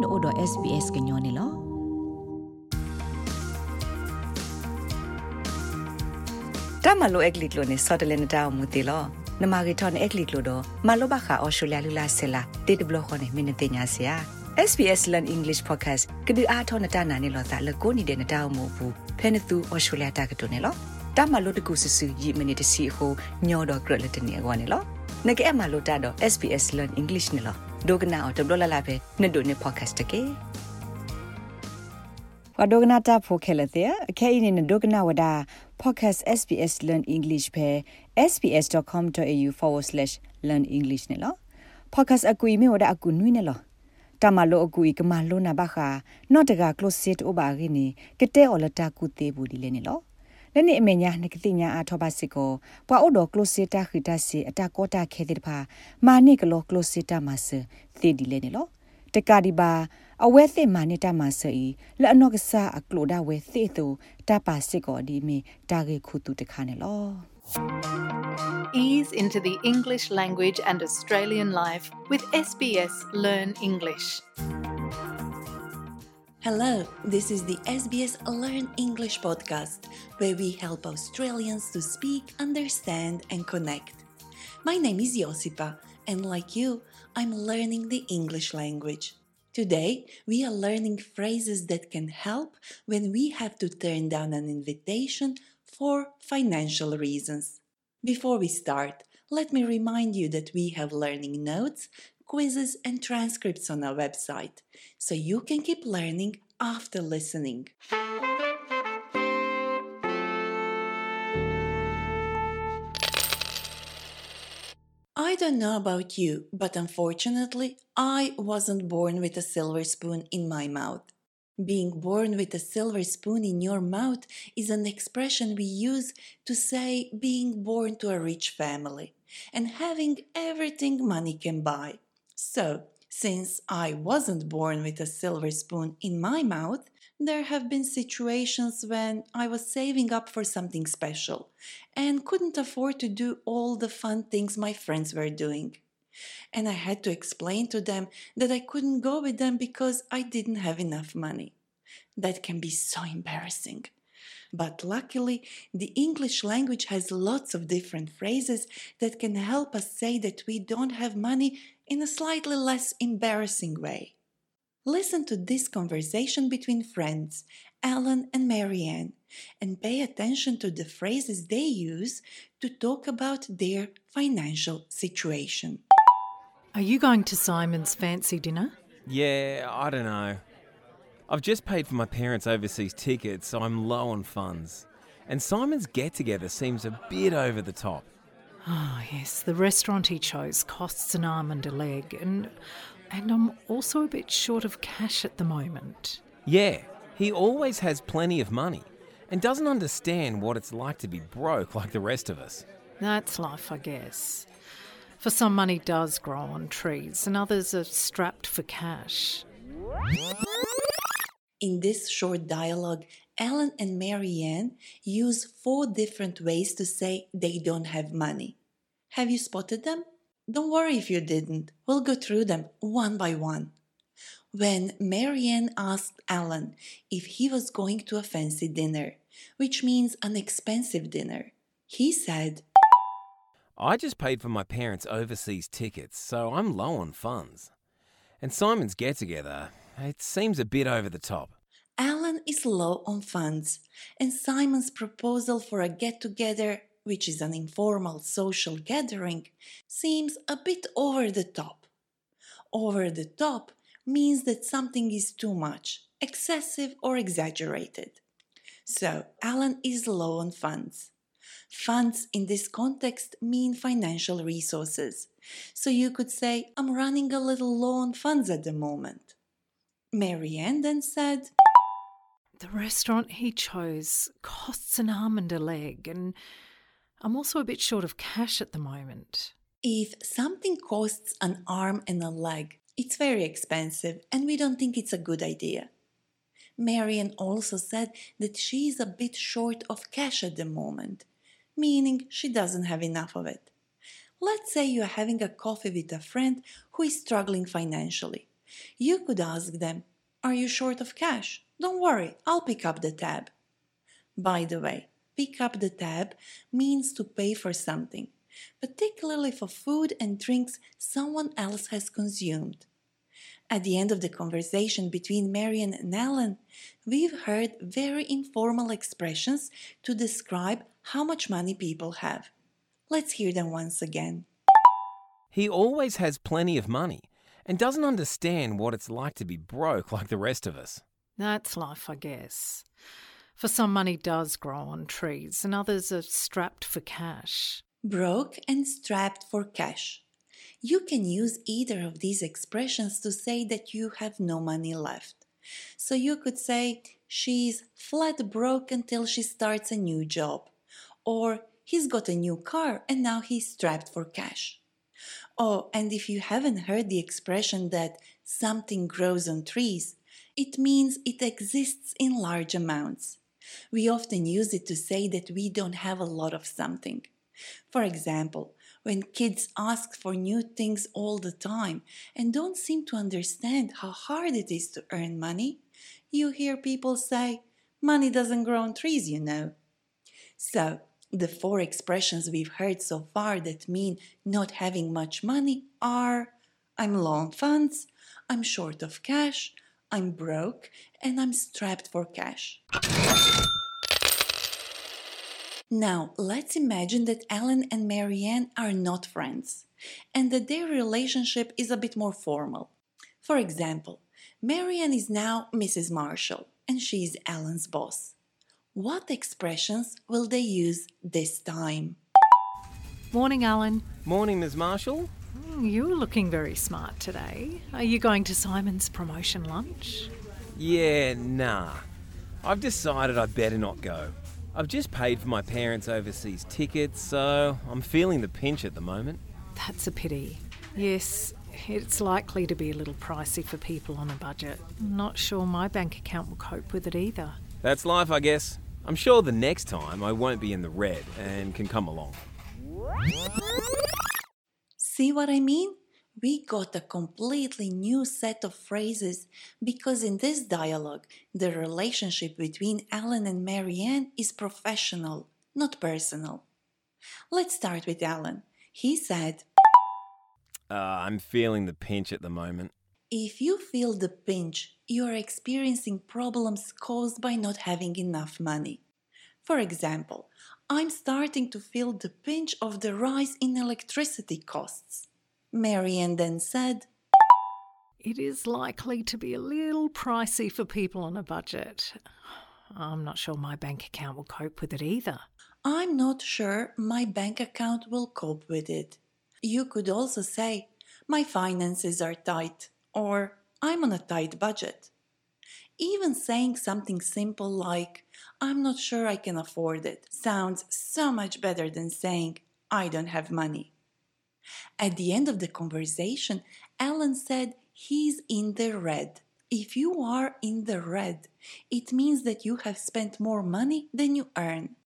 no odo SBS gnyo ne lo တမလိုအက်ကလစ်လိုနေစောတလည်းနတောင်မူတီလောနမဂီထွန်အက်ကလစ်လိုတော့မလိုဘခအော်စတြေးလျလူလာဆလာတေတဘလခွန်နေမင်းတင်ညာစရာ SBS Learn English Podcast ကဒီအားထောနတာနာနေလောသာလကိုနေတဲ့နတောင်မူဘူးဖဲနေသူအော်စတြေးလျတာကတုန်နေလောတမလိုတကူဆဆူယီမနီတစီဟိုညောတော့ဂရလက်တနေကွာနေလောနကဲအမလိုတာတော့ SBS Learn English နေလော ဒိုကနာအော်တဘလလာပဲနေဒိုနေ podcast တကေဝဒိုကနာတာဖိုခဲလက်တဲ့အခဲအင်းနေဒိုကနာဝဒါ podcast SBS Learn English ပဲ sbs.com.au/learn english နေလော podcast အကူအမေဝဒါအကူနွိနေလောတမလိုအကူကမလိုနာဘခာနော့တက close set ဩဘာဂိနေကတဲ့အော်လတာကူသေးဘူးဒီလေနေလော လနေအမေညာနကတိညာအထောပါစစ်ကိုပွာအိုဒို close set ခိတစီအတာကောတာခဲတဲ့ဖာမာနိကလော close set မဆသေဒီလေနေလောတကဒီပါအဝဲသစ်မာနေတာမဆီလဲအနော့ကစားအကလိုဒါဝဲသေသူတပါစစ်ကိုဒီမီတာဂေခုတူတခါနေလော Ease into the English language and Australian life with SBS Learn English. Hello, this is the SBS Learn English podcast, where we help Australians to speak, understand, and connect. My name is Josipa, and like you, I'm learning the English language. Today, we are learning phrases that can help when we have to turn down an invitation for financial reasons. Before we start, let me remind you that we have learning notes, quizzes, and transcripts on our website, so you can keep learning after listening. I don't know about you, but unfortunately, I wasn't born with a silver spoon in my mouth. Being born with a silver spoon in your mouth is an expression we use to say being born to a rich family and having everything money can buy. So, since I wasn't born with a silver spoon in my mouth, there have been situations when I was saving up for something special and couldn't afford to do all the fun things my friends were doing. And I had to explain to them that I couldn't go with them because I didn't have enough money. That can be so embarrassing. But luckily, the English language has lots of different phrases that can help us say that we don't have money in a slightly less embarrassing way. Listen to this conversation between friends, Alan and Marianne, and pay attention to the phrases they use to talk about their financial situation. Are you going to Simon's fancy dinner? Yeah, I don't know. I've just paid for my parents' overseas tickets, so I'm low on funds. And Simon's get together seems a bit over the top. Oh, yes, the restaurant he chose costs an arm and a leg, and and I'm also a bit short of cash at the moment. Yeah, he always has plenty of money and doesn't understand what it's like to be broke like the rest of us. That's life, I guess. For some, money does grow on trees, and others are strapped for cash. In this short dialogue, Alan and Marianne use four different ways to say they don't have money. Have you spotted them? Don't worry if you didn't. We'll go through them one by one. When Marianne asked Alan if he was going to a fancy dinner, which means an expensive dinner, he said, I just paid for my parents' overseas tickets, so I'm low on funds. And Simon's get together, it seems a bit over the top. Alan is low on funds, and Simon's proposal for a get together, which is an informal social gathering, seems a bit over the top. Over the top means that something is too much, excessive, or exaggerated. So, Alan is low on funds. Funds in this context mean financial resources. So you could say, I'm running a little low on funds at the moment. Marianne then said, The restaurant he chose costs an arm and a leg, and I'm also a bit short of cash at the moment. If something costs an arm and a leg, it's very expensive and we don't think it's a good idea. Marian also said that she is a bit short of cash at the moment, meaning she doesn't have enough of it. Let's say you're having a coffee with a friend who is struggling financially, You could ask them, Are you short of cash? Don't worry, I'll pick up the tab. By the way, pick up the tab means to pay for something, particularly for food and drinks someone else has consumed. At the end of the conversation between Marian and Alan, we've heard very informal expressions to describe how much money people have. Let's hear them once again. He always has plenty of money and doesn't understand what it's like to be broke like the rest of us. That's life, I guess. For some, money does grow on trees, and others are strapped for cash. Broke and strapped for cash. You can use either of these expressions to say that you have no money left. So you could say, she's flat broke until she starts a new job. Or he's got a new car and now he's strapped for cash. Oh, and if you haven't heard the expression that something grows on trees, it means it exists in large amounts. We often use it to say that we don't have a lot of something. For example, when kids ask for new things all the time and don't seem to understand how hard it is to earn money, you hear people say, Money doesn't grow on trees, you know. So, the four expressions we've heard so far that mean not having much money are I'm low on funds, I'm short of cash, I'm broke, and I'm strapped for cash. Now, let's imagine that Alan and Marianne are not friends and that their relationship is a bit more formal. For example, Marianne is now Mrs. Marshall and she is Alan's boss. What expressions will they use this time? Morning, Alan. Morning, Ms. Marshall. Mm, You're looking very smart today. Are you going to Simon's promotion lunch? Yeah, nah. I've decided I'd better not go. I've just paid for my parents' overseas tickets, so I'm feeling the pinch at the moment. That's a pity. Yes, it's likely to be a little pricey for people on a budget. Not sure my bank account will cope with it either. That's life, I guess. I'm sure the next time I won't be in the red and can come along. See what I mean? We got a completely new set of phrases because in this dialogue, the relationship between Alan and Marianne is professional, not personal. Let's start with Alan. He said, Uh, I'm feeling the pinch at the moment. If you feel the pinch, you are experiencing problems caused by not having enough money. For example, I'm starting to feel the pinch of the rise in electricity costs. Marianne then said, It is likely to be a little pricey for people on a budget. I'm not sure my bank account will cope with it either. I'm not sure my bank account will cope with it. You could also say, My finances are tight, or I'm on a tight budget. Even saying something simple like, I'm not sure I can afford it, sounds so much better than saying, I don't have money. At the end of the conversation, Alan said he's in the red. If you are in the red, it means that you have spent more money than you earn.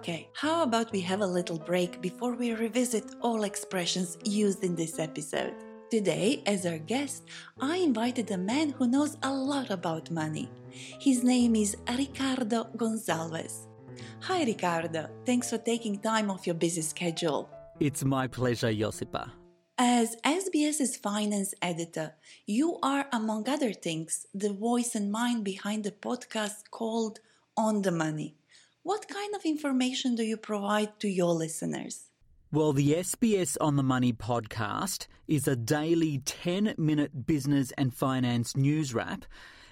Okay, how about we have a little break before we revisit all expressions used in this episode? Today, as our guest, I invited a man who knows a lot about money. His name is Ricardo Gonzalez. Hi, Ricardo. Thanks for taking time off your busy schedule. It's my pleasure, Josipa. As SBS's finance editor, you are, among other things, the voice and mind behind the podcast called On the Money. What kind of information do you provide to your listeners? Well, the SBS On the Money podcast is a daily 10 minute business and finance news wrap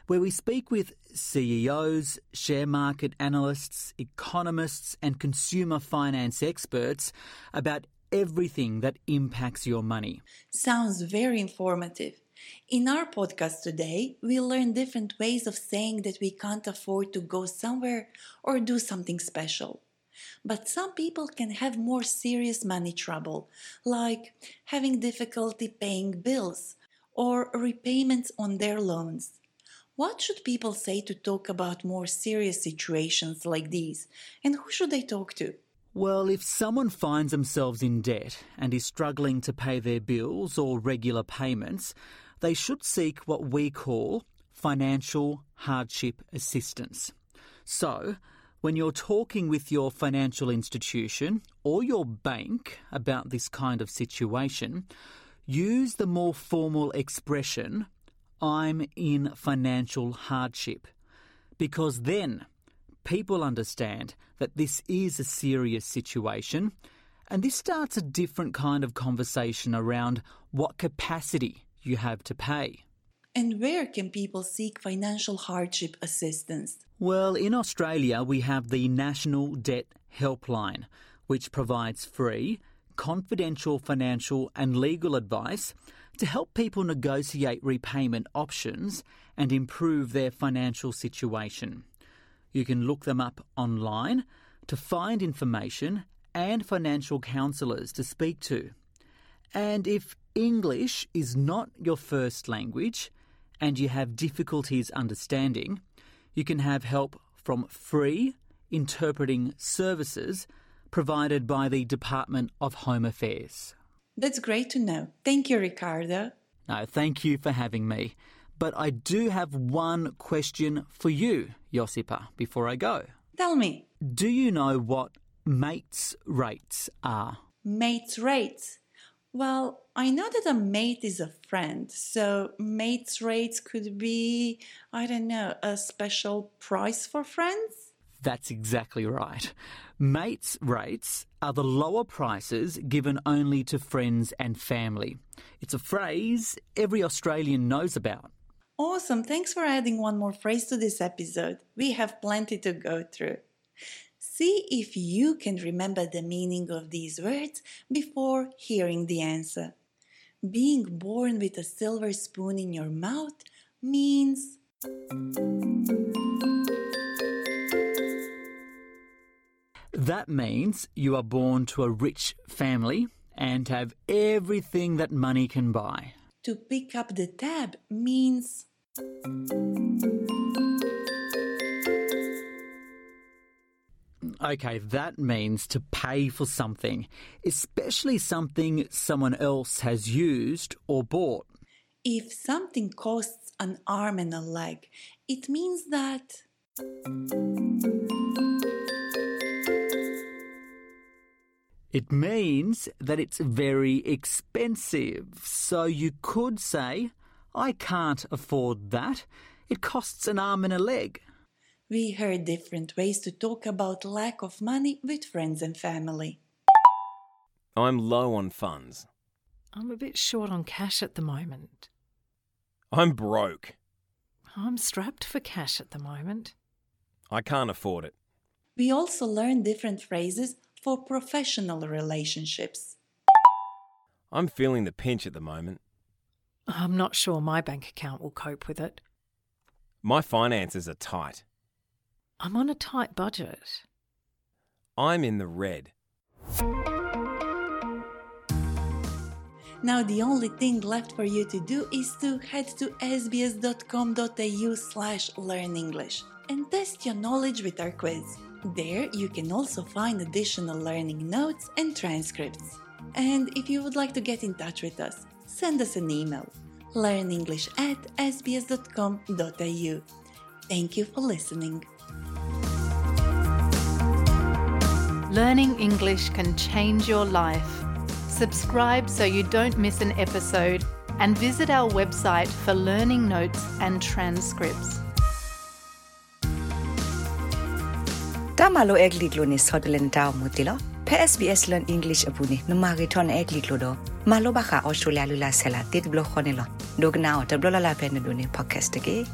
where we speak with CEOs, share market analysts, economists, and consumer finance experts about everything that impacts your money. Sounds very informative. In our podcast today, we'll learn different ways of saying that we can't afford to go somewhere or do something special. But some people can have more serious money trouble, like having difficulty paying bills or repayments on their loans. What should people say to talk about more serious situations like these, and who should they talk to? Well, if someone finds themselves in debt and is struggling to pay their bills or regular payments, they should seek what we call financial hardship assistance. So, when you're talking with your financial institution or your bank about this kind of situation, use the more formal expression, I'm in financial hardship, because then people understand that this is a serious situation and this starts a different kind of conversation around what capacity you have to pay. And where can people seek financial hardship assistance? Well, in Australia, we have the National Debt Helpline, which provides free, confidential financial and legal advice to help people negotiate repayment options and improve their financial situation. You can look them up online to find information and financial counsellors to speak to. And if English is not your first language and you have difficulties understanding, you can have help from free interpreting services provided by the Department of Home Affairs. That's great to know. Thank you, Ricardo. No, thank you for having me. But I do have one question for you, Josipa, before I go. Tell me, Do you know what mates rates are? mates rates. Well, I know that a mate is a friend, so mates rates could be, I don't know, a special price for friends? That's exactly right. Mates rates are the lower prices given only to friends and family. It's a phrase every Australian knows about. Awesome. Thanks for adding one more phrase to this episode. We have plenty to go through. See if you can remember the meaning of these words before hearing the answer. Being born with a silver spoon in your mouth means That means you are born to a rich family and have everything that money can buy. to pick up the tab means Okay, that means to pay for something, especially something someone else has used or bought. if something costs an arm and a leg, it means that It means that it's very expensive. So you could say, I can't afford that. It costs an arm and a leg. We heard different ways to talk about lack of money with friends and family. I'm low on funds. I'm a bit short on cash at the moment. I'm broke. I'm strapped for cash at the moment. I can't afford it. We also learned different phrases for professional relationships. I'm feeling the pinch at the moment. I'm not sure my bank account will cope with it. My finances are tight. I'm on a tight budget. I'm in the red. Now the only thing left for you to do is to head to sbs.com.au slash learnenglish and test your knowledge with our quiz. There you can also find additional learning notes and transcripts. And if you would like to get in touch with us, send us an email learnenglish at sbs.com.au. Thank you for listening. Learning English can change your life. Subscribe so you don't miss an episode and visit our website for learning notes and transcripts. Tamalo egliglo ni sodlen tao mutilo. PSBS Learn English apuni numariton egliglo do. Malo baka Australia lula sela tit blo khonelo. la tablolala peneduni podcast ge.